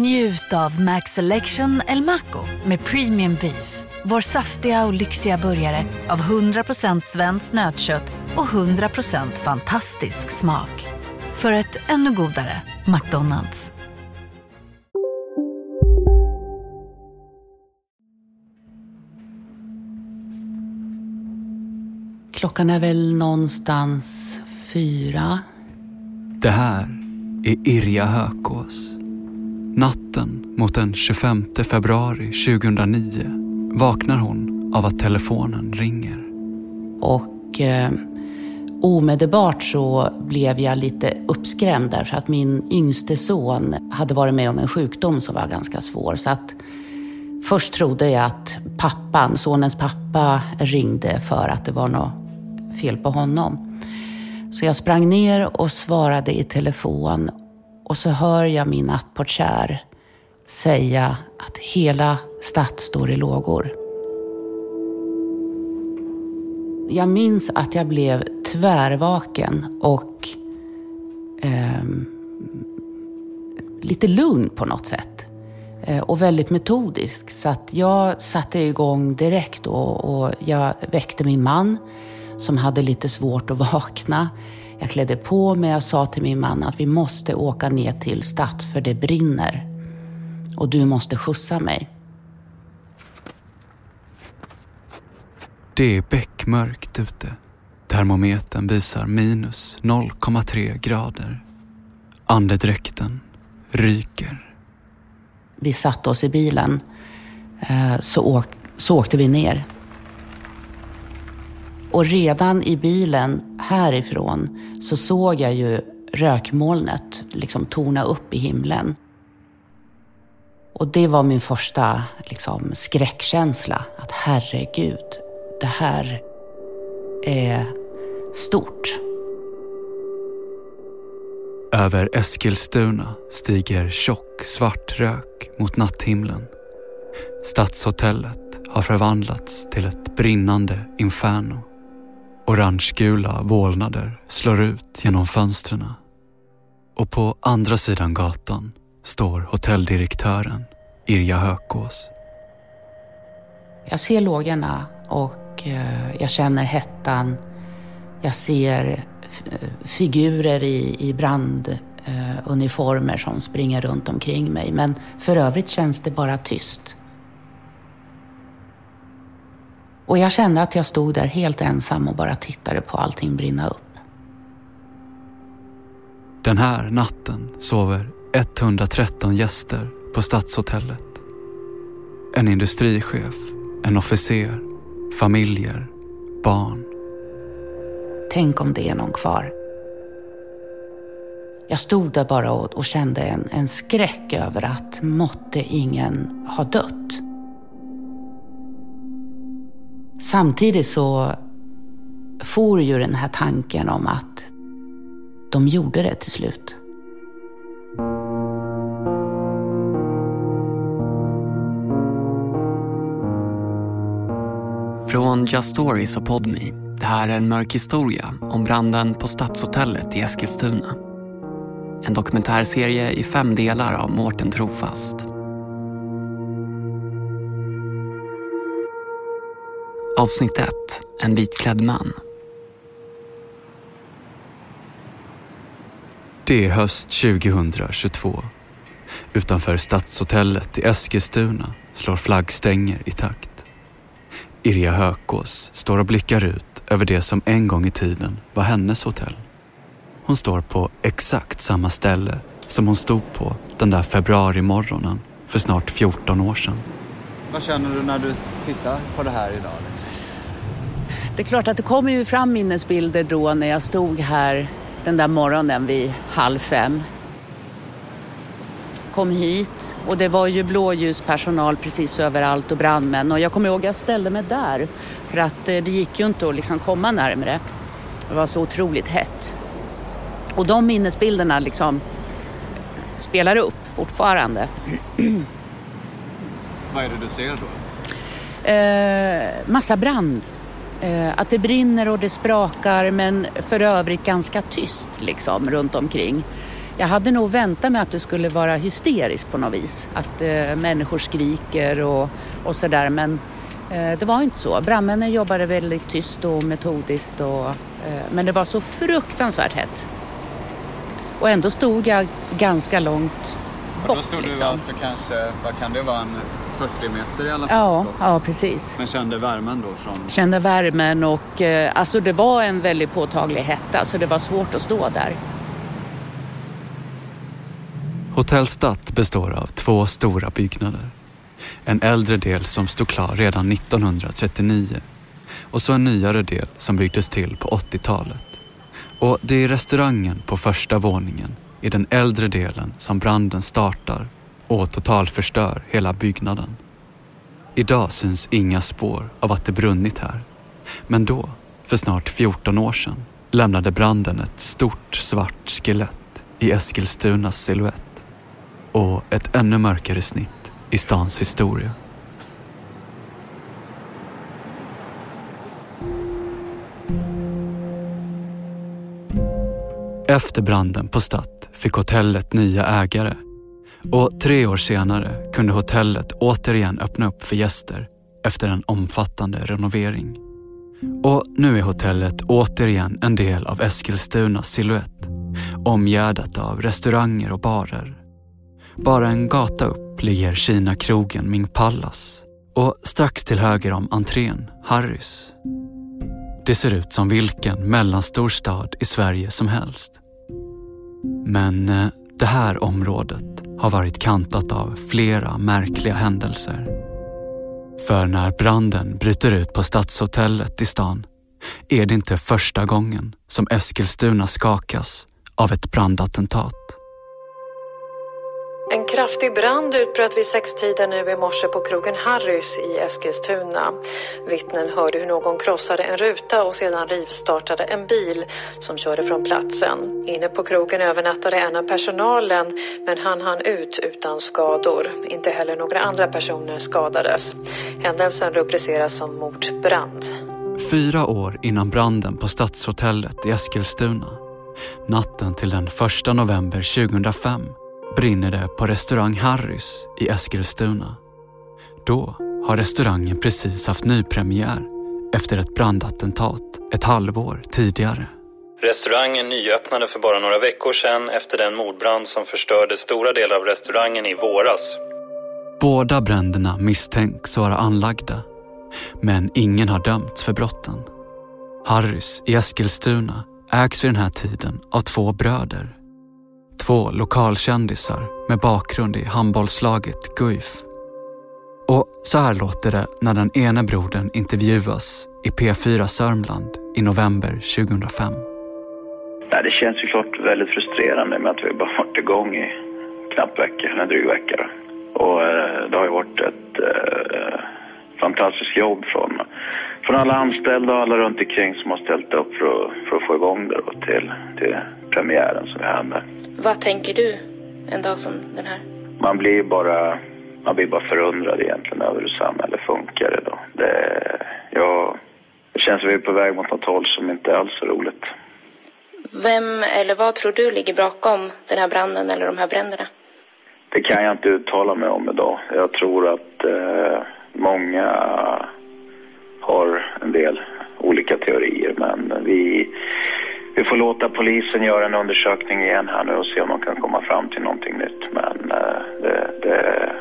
Njut av Max Selection El Maco med Premium Beef. Vår saftiga och lyxiga burgare av 100% svenskt nötkött och 100% fantastisk smak. För ett ännu godare McDonalds. Klockan är väl någonstans fyra. Det här är Irja Hökås. Natten mot den 25 februari 2009 vaknar hon av att telefonen ringer. Och eh, omedelbart så blev jag lite uppskrämd därför att min yngste son hade varit med om en sjukdom som var ganska svår. Så att först trodde jag att pappan, sonens pappa ringde för att det var något fel på honom. Så jag sprang ner och svarade i telefon och så hör jag min nattportier säga att hela stadt står i lågor. Jag minns att jag blev tvärvaken och eh, lite lugn på något sätt. Eh, och väldigt metodisk. Så att jag satte igång direkt och, och jag väckte min man som hade lite svårt att vakna. Jag klädde på mig och sa till min man att vi måste åka ner till Stadt för det brinner. Och du måste skjutsa mig. Det är beckmörkt ute. Termometern visar minus 0,3 grader. Andedräkten ryker. Vi satte oss i bilen. Eh, så, åk, så åkte vi ner. Och redan i bilen härifrån så såg jag ju rökmolnet liksom torna upp i himlen. Och det var min första liksom, skräckkänsla. Att herregud, det här är stort. Över Eskilstuna stiger tjock svart rök mot natthimlen. Stadshotellet har förvandlats till ett brinnande inferno. Orangegula vålnader slår ut genom fönstren. Och på andra sidan gatan står hotelldirektören Irja Hökås. Jag ser lågorna och eh, jag känner hettan. Jag ser eh, figurer i, i branduniformer eh, som springer runt omkring mig. Men för övrigt känns det bara tyst. Och jag kände att jag stod där helt ensam och bara tittade på allting brinna upp. Den här natten sover 113 gäster på Stadshotellet. En industrichef, en officer, familjer, barn. Tänk om det är någon kvar. Jag stod där bara och, och kände en, en skräck över att måtte ingen ha dött. Samtidigt så for ju den här tanken om att de gjorde det till slut. Från Just Stories och Podme. Det här är en mörk historia om branden på Stadshotellet i Eskilstuna. En dokumentärserie i fem delar av Mårten Trofast. Avsnitt 1. En vitklädd man. Det är höst 2022. Utanför Stadshotellet i Eskilstuna slår flaggstänger i takt. Irja Hökås står och blickar ut över det som en gång i tiden var hennes hotell. Hon står på exakt samma ställe som hon stod på den där februarimorgonen för snart 14 år sedan. Vad känner du när du tittar på det här idag? Det är klart att det kommer ju fram minnesbilder då när jag stod här den där morgonen vid halv fem. Kom hit och det var ju blåljuspersonal precis överallt och brandmän och jag kommer ihåg att jag ställde mig där för att eh, det gick ju inte att liksom komma närmre. Det var så otroligt hett. Och de minnesbilderna liksom spelar upp fortfarande. Vad är det du ser då? Eh, massa brand. Eh, att det brinner och det sprakar men för övrigt ganska tyst liksom runt omkring. Jag hade nog väntat mig att det skulle vara hysteriskt på något vis. Att eh, människor skriker och, och sådär men eh, det var inte så. Brandmännen jobbade väldigt tyst och metodiskt och, eh, men det var så fruktansvärt hett. Och ändå stod jag ganska långt bort. Då stod liksom. du alltså kanske, vad kan det vara, en 40 meter i alla fall? Ja, ja precis. Men kände värmen då från... Kände värmen och eh, alltså det var en väldigt påtaglig hetta så det var svårt att stå där. Hotell Stadt består av två stora byggnader. En äldre del som stod klar redan 1939 och så en nyare del som byggdes till på 80-talet. Och det är restaurangen på första våningen i den äldre delen som branden startar och totalförstör hela byggnaden. Idag syns inga spår av att det brunnit här. Men då, för snart 14 år sedan, lämnade branden ett stort svart skelett i Eskilstunas silhuett och ett ännu mörkare snitt i stans historia. Efter branden på Statt fick hotellet nya ägare och tre år senare kunde hotellet återigen öppna upp för gäster efter en omfattande renovering. Och nu är hotellet återigen en del av Eskilstunas silhuett omgärdat av restauranger och barer. Bara en gata upp ligger Kina-krogen Ming Palace och strax till höger om entrén Harrys. Det ser ut som vilken mellanstor stad i Sverige som helst. Men eh, det här området har varit kantat av flera märkliga händelser. För när branden bryter ut på Stadshotellet i stan är det inte första gången som Eskilstuna skakas av ett brandattentat. En kraftig brand utbröt vid sextiden nu i morse på krogen Harrys i Eskilstuna. Vittnen hörde hur någon krossade en ruta och sedan rivstartade en bil som körde från platsen. Inne på krogen övernattade en av personalen men han hann ut utan skador. Inte heller några andra personer skadades. Händelsen rubriceras som mordbrand. Fyra år innan branden på Stadshotellet i Eskilstuna, natten till den 1 november 2005, brinner det på restaurang Harrys i Eskilstuna. Då har restaurangen precis haft nypremiär efter ett brandattentat ett halvår tidigare. Restaurangen nyöppnade för bara några veckor sedan efter den mordbrand som förstörde stora delar av restaurangen i våras. Båda bränderna misstänks vara anlagda, men ingen har dömts för brotten. Harrys i Eskilstuna ägs vid den här tiden av två bröder. Två lokalkändisar med bakgrund i handbollslaget Guif. Och så här låter det när den ene brodern intervjuas i P4 Sörmland i november 2005. Nej, det känns ju klart väldigt frustrerande med att vi bara varit igång i knappt vecka, en dryg vecka. Då. Och eh, det har ju varit ett eh, fantastiskt jobb från, från alla anställda och alla runt omkring som har ställt upp för att, för att få igång det då, till, till premiären som vi hade. Vad tänker du en dag som den här? Man blir bara, man blir bara förundrad egentligen över hur samhället funkar idag. Det, ja, det känns som vi är på väg mot något håll som inte alls är roligt. Vem eller vad tror du ligger bakom den här branden eller de här bränderna? Det kan jag inte uttala mig om idag. Jag tror att eh, många har en del olika teorier men vi, vi får låta polisen göra en undersökning igen här nu och se om de kan komma fram till någonting nytt. Men eh, det, det,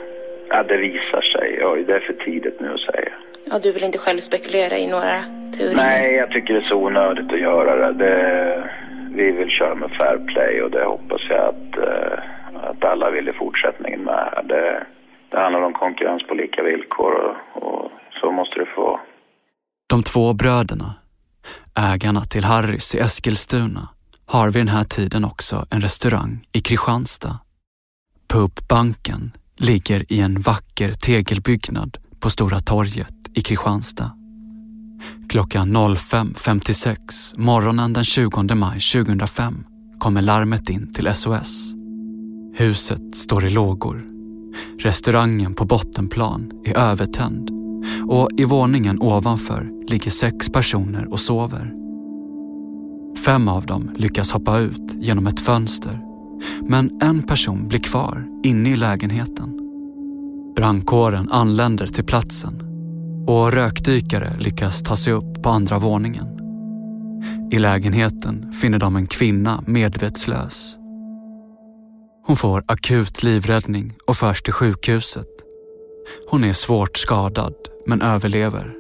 ja, det visar sig. Ja, det är för tidigt nu att säga. Ja, du vill inte själv spekulera i några teorier? Nej, jag tycker det är så onödigt att göra det. det vi vill köra med fair play och det hoppas jag att, eh, att alla vill i fortsättningen med. Det, det handlar om konkurrens på lika villkor och, och så måste det få. De två bröderna, ägarna till Harrys i Eskilstuna, har vid den här tiden också en restaurang i Kristianstad. Pubbanken ligger i en vacker tegelbyggnad på Stora torget i Kristianstad. Klockan 05.56 morgonen den 20 maj 2005 kommer larmet in till SOS. Huset står i lågor. Restaurangen på bottenplan är övertänd och i våningen ovanför ligger sex personer och sover. Fem av dem lyckas hoppa ut genom ett fönster Men en person blir kvar inne i lägenheten. Brandkåren anländer till platsen och rökdykare lyckas ta sig upp på andra våningen. I lägenheten finner de en kvinna medvetslös. Hon får akut livräddning och förs till sjukhuset. Hon är svårt skadad men överlever.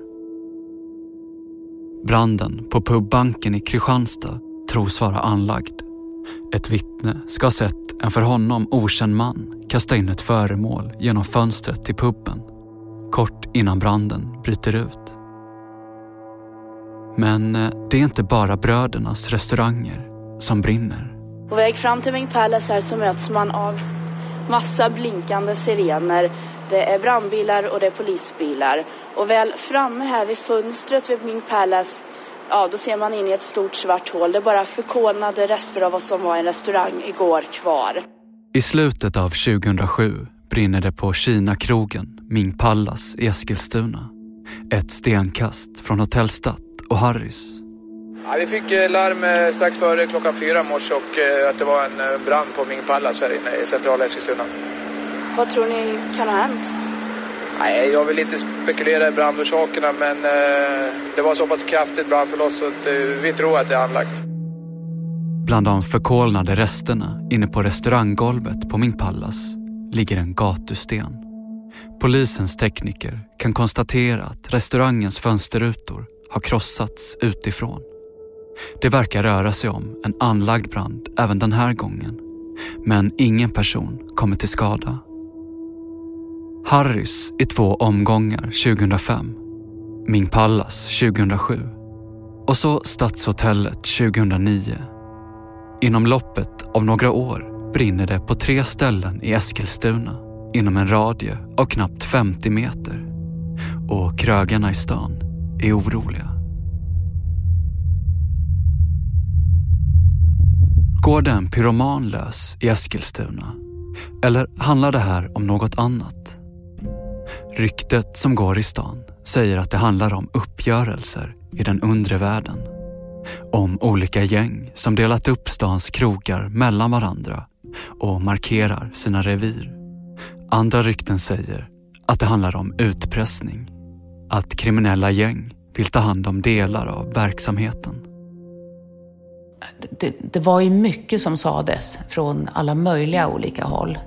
Branden på pubbanken i Kristianstad tros vara anlagd. Ett vittne ska ha sett en för honom okänd man kasta in ett föremål genom fönstret till puben kort innan branden bryter ut. Men eh, det är inte bara brödernas restauranger som brinner. På väg fram till Ming Palace här så möts man av massa blinkande sirener. Det är brandbilar och det är polisbilar. Och väl framme här vid fönstret vid Ming Palace ja, då ser man in i ett stort svart hål. Det är bara förkolnade rester av vad som var en restaurang igår kvar. I slutet av 2007 brinner det på Kina-krogen Ming Pallas i Eskilstuna. Ett stenkast från Hotell Stadt och Harrys. Ja, vi fick eh, larm eh, strax före klockan fyra i morse och eh, att det var en brand på Ming Pallas här inne i centrala Eskilstuna. Vad tror ni kan ha hänt? Nej, jag vill inte spekulera i brandorsakerna men eh, det var så pass kraftigt brandförlopp så att, eh, vi tror att det är anlagt. Bland de förkolnade resterna inne på restauranggolvet på Ming Pallas ligger en gatusten. Polisens tekniker kan konstatera att restaurangens fönsterrutor har krossats utifrån. Det verkar röra sig om en anlagd brand även den här gången. Men ingen person kommer till skada. Harrys i två omgångar 2005. Ming Palace 2007. Och så Stadshotellet 2009. Inom loppet av några år brinner det på tre ställen i Eskilstuna inom en radie av knappt 50 meter. Och krögarna i stan är oroliga. Går det en pyroman lös i Eskilstuna? Eller handlar det här om något annat? Ryktet som går i stan säger att det handlar om uppgörelser i den undre världen. Om olika gäng som delat upp stans krogar mellan varandra och markerar sina revir. Andra rykten säger att det handlar om utpressning. Att kriminella gäng vill ta hand om delar av verksamheten. Det, det var ju mycket som sades från alla möjliga olika håll.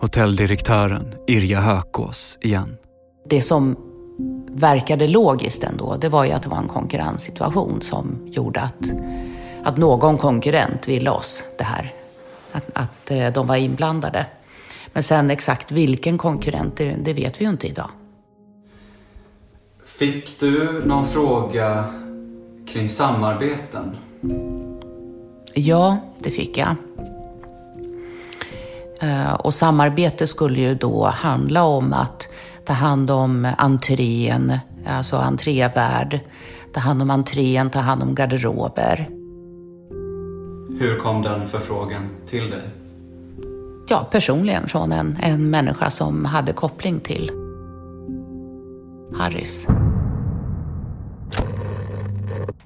Hotelldirektören Irja Hökås igen. Det som verkade logiskt ändå, det var ju att det var en konkurrenssituation som gjorde att, att någon konkurrent ville oss det här. Att, att eh, de var inblandade. Men sen exakt vilken konkurrent, det, det vet vi ju inte idag. Fick du någon fråga kring samarbeten? Ja, det fick jag. Eh, och samarbete skulle ju då handla om att ta hand om entrén, alltså entrévärd, ta hand om entrén, ta hand om garderober. Hur kom den förfrågan till dig? Ja, personligen från en, en människa som hade koppling till Harris.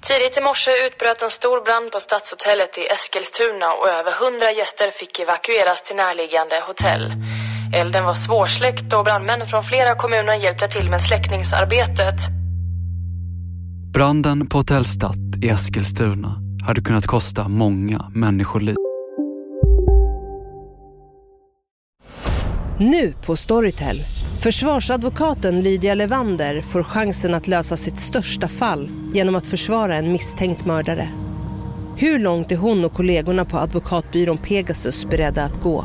Tidigt i morse utbröt en stor brand på Stadshotellet i Eskilstuna och över hundra gäster fick evakueras till närliggande hotell. Elden var svårsläckt och brandmän från flera kommuner hjälpte till med släckningsarbetet. Branden på Hotell Stadt i Eskilstuna hade kunnat kosta många människoliv. Nu på Storytel. Försvarsadvokaten Lydia Levander får chansen att lösa sitt största fall genom att försvara en misstänkt mördare. Hur långt är hon och kollegorna på advokatbyrån Pegasus beredda att gå?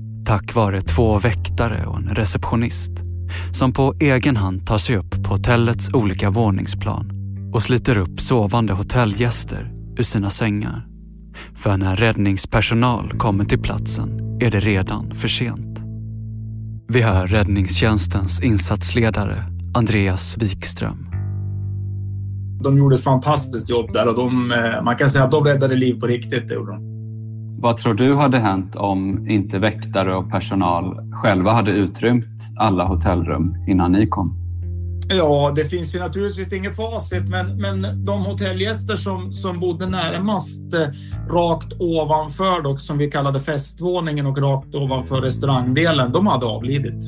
tack vare två väktare och en receptionist som på egen hand tar sig upp på hotellets olika våningsplan och sliter upp sovande hotellgäster ur sina sängar. För när räddningspersonal kommer till platsen är det redan för sent. Vi hör räddningstjänstens insatsledare Andreas Wikström. De gjorde ett fantastiskt jobb där och de, eh, man kan säga att de räddade liv på riktigt. Det gjorde de. Vad tror du hade hänt om inte väktare och personal själva hade utrymt alla hotellrum innan ni kom? Ja, det finns ju naturligtvis inget facit, men, men de hotellgäster som, som bodde närmast eh, rakt ovanför, dock, som vi kallade festvåningen och rakt ovanför restaurangdelen, de hade avlidit.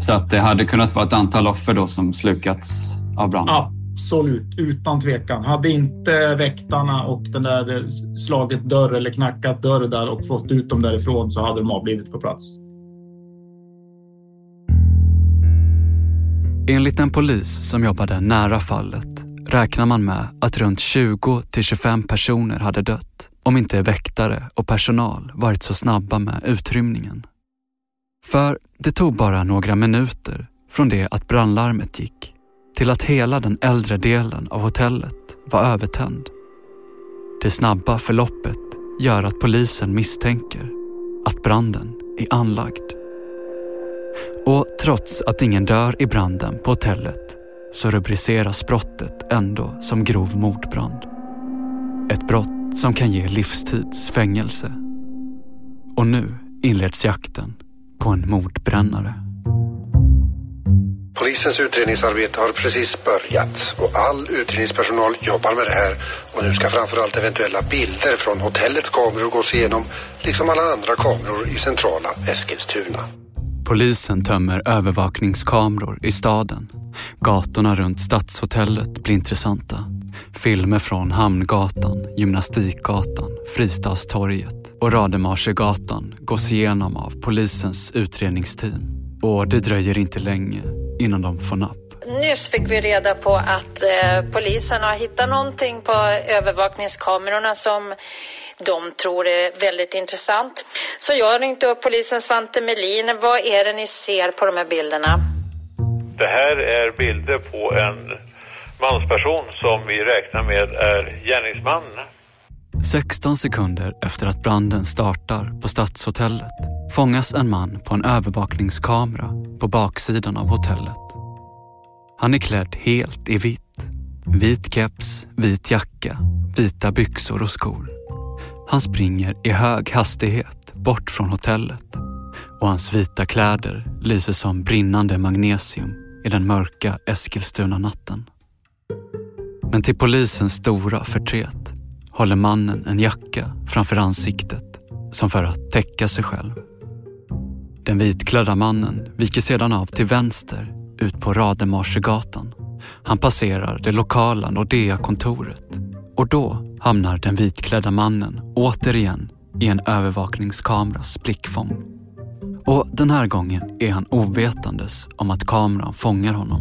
Så att det hade kunnat vara ett antal offer då som slukats av branden? Absolut, utan tvekan. Hade inte väktarna och den där eh, slagit dörr eller knackat dörr där och fått ut dem därifrån så hade de avlidit på plats. Enligt en polis som jobbade nära fallet räknar man med att runt 20 till 25 personer hade dött om inte väktare och personal varit så snabba med utrymningen. För det tog bara några minuter från det att brandlarmet gick till att hela den äldre delen av hotellet var övertänd. Det snabba förloppet gör att polisen misstänker att branden är anlagd. Och trots att ingen dör i branden på hotellet så rubriceras brottet ändå som grov mordbrand. Ett brott som kan ge livstids fängelse. Och nu inleds jakten på en mordbrännare. Polisens utredningsarbete har precis börjat och all utredningspersonal jobbar med det här och nu ska framförallt eventuella bilder från hotellets kameror gås igenom liksom alla andra kameror i centrala Eskilstuna. Polisen tömmer övervakningskameror i staden. Gatorna runt Stadshotellet blir intressanta. Filmer från Hamngatan, Gymnastikgatan, Fristadstorget och Rademarsegatan gås igenom av polisens utredningsteam. Och det dröjer inte länge innan de får napp. Nyss fick vi reda på att eh, polisen har hittat någonting på övervakningskamerorna som de tror är väldigt intressant. Så jag ringt upp polisen Svante Melin. Vad är det ni ser på de här bilderna? Det här är bilder på en mansperson som vi räknar med är gärningsman. 16 sekunder efter att branden startar på Stadshotellet fångas en man på en övervakningskamera på baksidan av hotellet. Han är klädd helt i vitt. Vit keps, vit jacka, vita byxor och skor. Han springer i hög hastighet bort från hotellet och hans vita kläder lyser som brinnande magnesium i den mörka Eskilstuna-natten. Men till polisens stora förtret håller mannen en jacka framför ansiktet som för att täcka sig själv. Den vitklädda mannen viker sedan av till vänster ut på Rademarsegatan. Han passerar det lokala Nordea-kontoret och då hamnar den vitklädda mannen återigen i en övervakningskameras blickfång. Och den här gången är han ovetandes om att kameran fångar honom.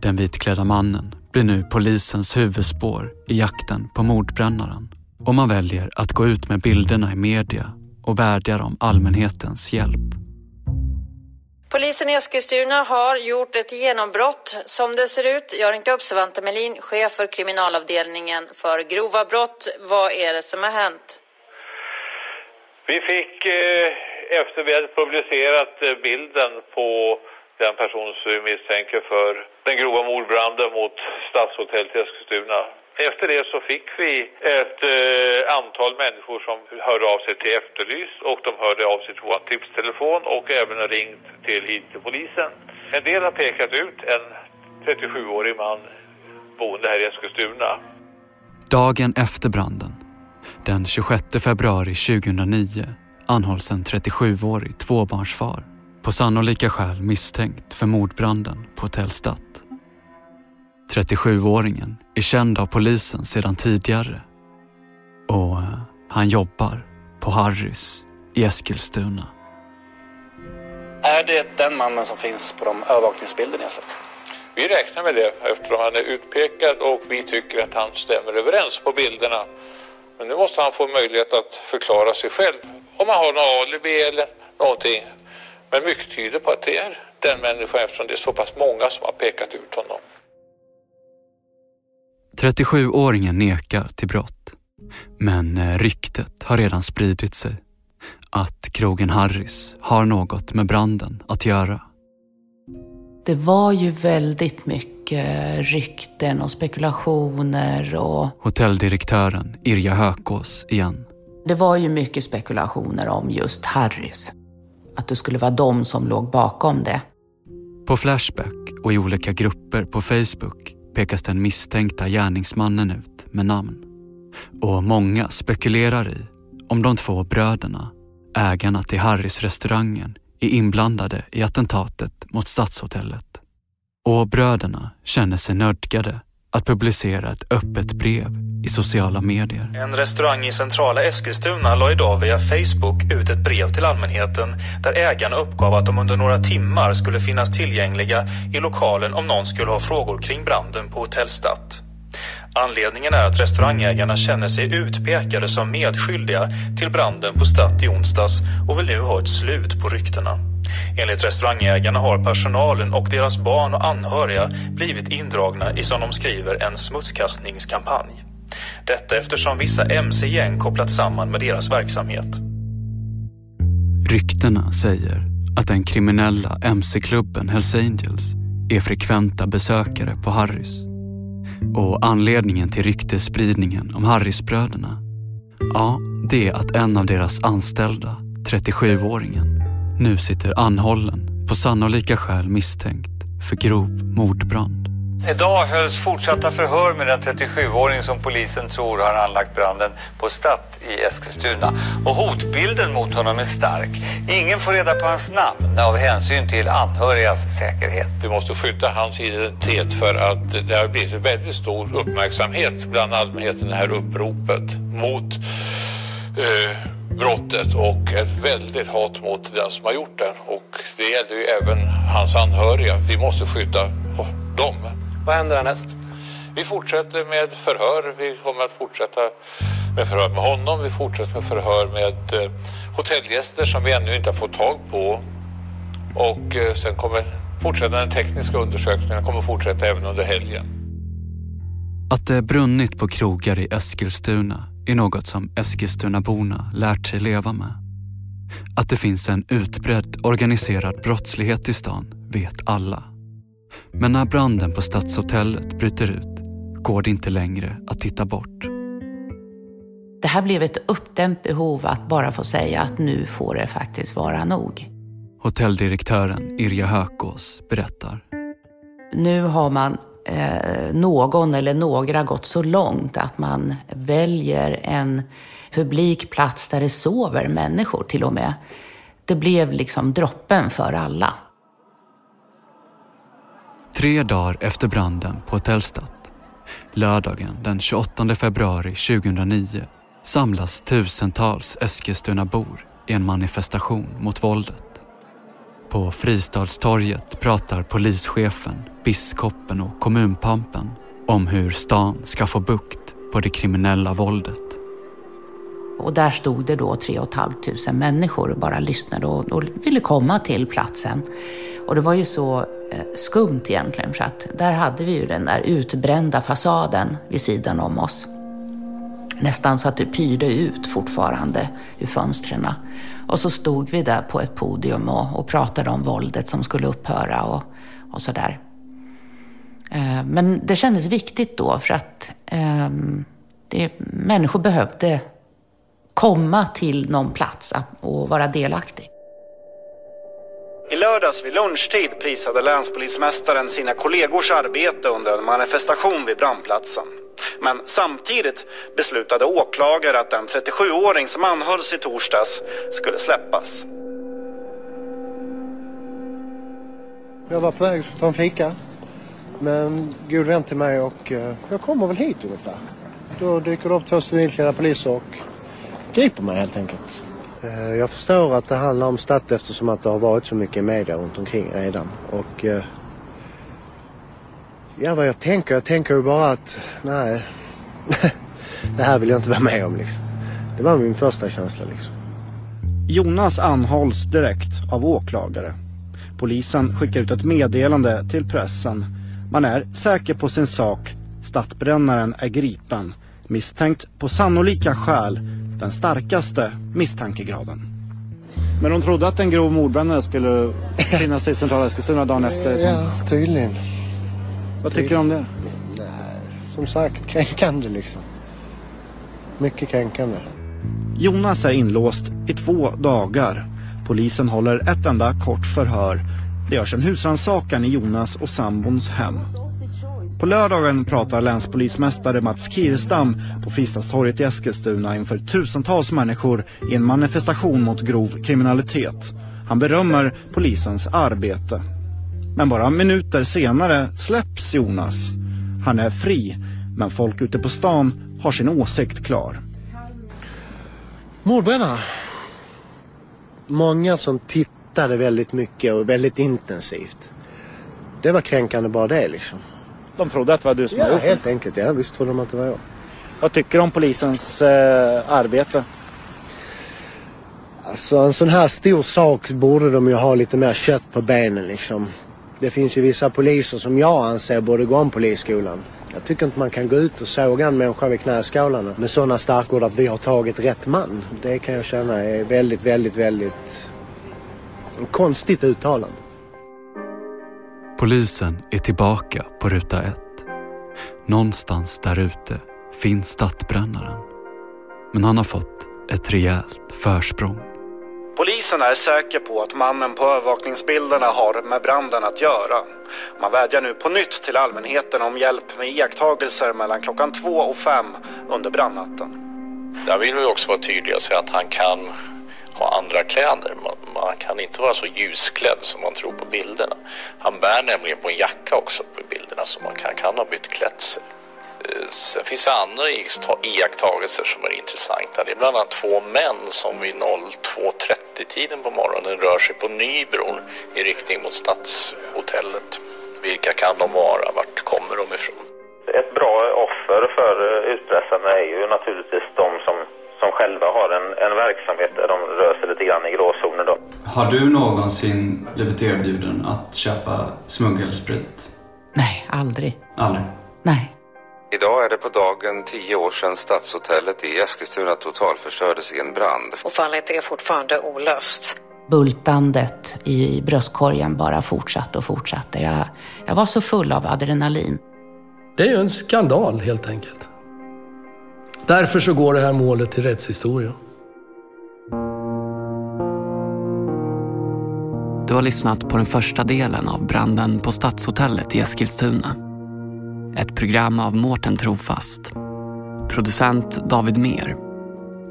Den vitklädda mannen blir nu polisens huvudspår i jakten på mordbrännaren och man väljer att gå ut med bilderna i media och vädjar om allmänhetens hjälp. Polisen i Eskilstuna har gjort ett genombrott. Som det ser ut, jag ringt upp Svante Melin, chef för kriminalavdelningen för grova brott. Vad är det som har hänt? Vi fick, eh, efter vi hade publicerat eh, bilden på den person som vi misstänker för den grova mordbranden mot Stadshotellet i Eskilstuna. Efter det så fick vi ett eh, antal människor som hörde av sig till Efterlyst och de hörde av sig till vår tipstelefon och även ringt till hit till polisen. En del har pekat ut en 37-årig man boende här i Eskilstuna. Dagen efter branden, Den 26 februari 2009 anhålls en 37-årig tvåbarnsfar på sannolika skäl misstänkt för mordbranden på Hotell Stadt. 37-åringen är känd av polisen sedan tidigare och eh, han jobbar på Harrys i Eskilstuna. Är det den mannen som finns på de övervakningsbilder ni har släppt? Vi räknar med det eftersom han är utpekad och vi tycker att han stämmer överens på bilderna. Men nu måste han få möjlighet att förklara sig själv om han har något alibi eller någonting. Men mycket tyder på att det är den människan eftersom det är så pass många som har pekat ut honom. 37-åringen nekar till brott. Men eh, ryktet har redan spridit sig att krogen Harrys har något med branden att göra. Det var ju väldigt mycket rykten och spekulationer och... Hotelldirektören Irja Hökås igen. Det var ju mycket spekulationer om just Harrys. Att det skulle vara de som låg bakom det. På Flashback och i olika grupper på Facebook pekas den misstänkta gärningsmannen ut med namn. Och många spekulerar i om de två bröderna, ägarna till Harrys restaurangen, är inblandade i attentatet mot Stadshotellet. Och bröderna känner sig nödgade att publicera ett öppet brev i sociala medier. En restaurang i centrala Eskilstuna la idag via Facebook ut ett brev till allmänheten där ägarna uppgav att de under några timmar skulle finnas tillgängliga i lokalen om någon skulle ha frågor kring branden på Hotell Stadt. Anledningen är att restaurangägarna känner sig utpekade som medskyldiga till branden på Statt i onsdags och vill nu ha ett slut på ryktena. Enligt restaurangägarna har personalen och deras barn och anhöriga blivit indragna i som de skriver en smutskastningskampanj. Detta eftersom vissa mc-gäng kopplats samman med deras verksamhet. Ryktena säger att den kriminella mc-klubben Hells Angels är frekventa besökare på Harrys. Och anledningen till ryktesspridningen om Harrisbröderna, ja, det är att en av deras anställda, 37-åringen, nu sitter anhållen på sannolika skäl misstänkt för grov mordbrand. Idag hölls fortsatta förhör med den 37-åring som polisen tror har anlagt branden på Statt i Eskilstuna. Och hotbilden mot honom är stark. Ingen får reda på hans namn av hänsyn till anhörigas säkerhet. Vi måste skydda hans identitet för att det har blivit väldigt stor uppmärksamhet bland allmänheten, det här uppropet mot eh, brottet och ett väldigt hat mot den som har gjort det. Och det gäller ju även hans anhöriga. Vi måste skydda dem. Vad händer härnäst? Vi fortsätter med förhör. Vi kommer att fortsätta med förhör med honom. Vi fortsätter med förhör med eh, hotellgäster som vi ännu inte har fått tag på. Och eh, sen kommer fortsätta den tekniska undersökningen kommer fortsätta även under helgen. Att det brunnit på krogar i Eskilstuna är något som Eskilstunaborna lärt sig leva med. Att det finns en utbredd organiserad brottslighet i stan vet alla. Men när branden på Stadshotellet bryter ut går det inte längre att titta bort. Det här blev ett uppdämt behov att bara få säga att nu får det faktiskt vara nog. Hotelldirektören Irja Hökås berättar. Nu har man eh, någon eller några gått så långt att man väljer en publik plats där det sover människor till och med. Det blev liksom droppen för alla. Tre dagar efter branden på Hotellstadt, lördagen den 28 februari 2009, samlas tusentals Eskilstunabor i en manifestation mot våldet. På Fristadstorget pratar polischefen, biskopen och kommunpampen om hur stan ska få bukt på det kriminella våldet. Och där stod det då 3 500 människor och bara lyssnade och, och ville komma till platsen. Och det var ju så Eh, skumt egentligen för att där hade vi ju den där utbrända fasaden vid sidan om oss. Nästan så att det pyrde ut fortfarande ur fönstren. Och så stod vi där på ett podium och, och pratade om våldet som skulle upphöra och, och sådär. Eh, men det kändes viktigt då för att eh, det, människor behövde komma till någon plats att, och vara delaktig. I lördags vid lunchtid prisade länspolismästaren sina kollegors arbete under en manifestation vid brandplatsen. Men samtidigt beslutade åklagare att den 37-åring som anhölls i torsdags skulle släppas. Jag var på väg att ta en fika med en god vän till mig och eh, jag kommer väl hit ungefär. Då dyker det upp två civilklädda poliser och griper mig helt enkelt. Eh, jag förstår att det handlar om Statt eftersom att det har varit så mycket media runt omkring redan. Och eh, ja, vad jag tänker? Jag tänker ju bara att nej, det här vill jag inte vara med om liksom. Det var min första känsla liksom. Jonas anhålls direkt av åklagare. Polisen skickar ut ett meddelande till pressen. Man är säker på sin sak. Stadsbrännaren är gripen. Misstänkt på sannolika skäl. Den starkaste misstankegraden. Men de trodde att en grov mordbrännare skulle finnas i centrala Eskilstuna dagen efter? Ja, tydligen. Vad tycker du om det? Nej, som sagt kränkande liksom. Mycket kränkande. Jonas är inlåst i två dagar. Polisen håller ett enda kort förhör. Det görs en husrannsakan i Jonas och sambons hem. På lördagen pratar länspolismästare Mats Kirstam på Fristadstorget i Eskilstuna inför tusentals människor i en manifestation mot grov kriminalitet. Han berömmer polisens arbete. Men bara minuter senare släpps Jonas. Han är fri, men folk ute på stan har sin åsikt klar. Mordbrännare. Många som tittade väldigt mycket och väldigt intensivt. Det var kränkande bara det liksom. De trodde att det var du som Ja, hade gjort helt det. enkelt. Ja, visst trodde de att det var jag. Vad tycker du om polisens eh, arbete? Alltså en sån här stor sak borde de ju ha lite mer kött på benen liksom. Det finns ju vissa poliser som jag anser borde gå om polisskolan. Jag tycker inte man kan gå ut och såga en människa vid knäskålarna med sådana starkord att vi har tagit rätt man. Det kan jag känna är väldigt, väldigt, väldigt konstigt uttalande. Polisen är tillbaka på ruta ett. Någonstans där ute finns stadsbrännaren. Men han har fått ett rejält försprång. Polisen är säker på att mannen på övervakningsbilderna har med branden att göra. Man vädjar nu på nytt till allmänheten om hjälp med iakttagelser mellan klockan två och fem under brandnatten. Där vill vi också vara tydliga och säga att han kan ha andra kläder. Man, man kan inte vara så ljusklädd som man tror på bilderna. Han bär nämligen på en jacka också på bilderna så man kan, kan ha bytt klädsel. Eh, sen finns det andra iakttagelser som är intressanta. Det är bland annat två män som vid 02.30-tiden på morgonen rör sig på Nybron i riktning mot Stadshotellet. Vilka kan de vara? Vart kommer de ifrån? Ett bra offer för eh, utpressarna är ju naturligtvis de som, som själva har en, en verksamhet där de rör sig lite grann i gråzonen. Då. Har du någonsin blivit erbjuden att köpa smuggelsprit? Nej, aldrig. Aldrig? Nej. Idag är det på dagen tio år sedan Stadshotellet i Eskilstuna totalförstördes i en brand. Och fallet är fortfarande olöst. Bultandet i bröstkorgen bara fortsatte och fortsatte. Jag, jag var så full av adrenalin. Det är ju en skandal helt enkelt. Därför så går det här målet till rättshistorien. Du har lyssnat på den första delen av branden på Stadshotellet i Eskilstuna. Ett program av Mårten Trofast. Producent David Mer.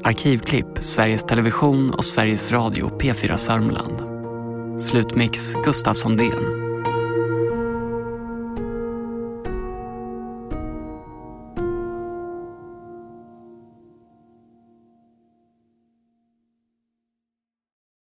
Arkivklipp Sveriges Television och Sveriges Radio P4 Sörmland. Slutmix Gustaf Sondén.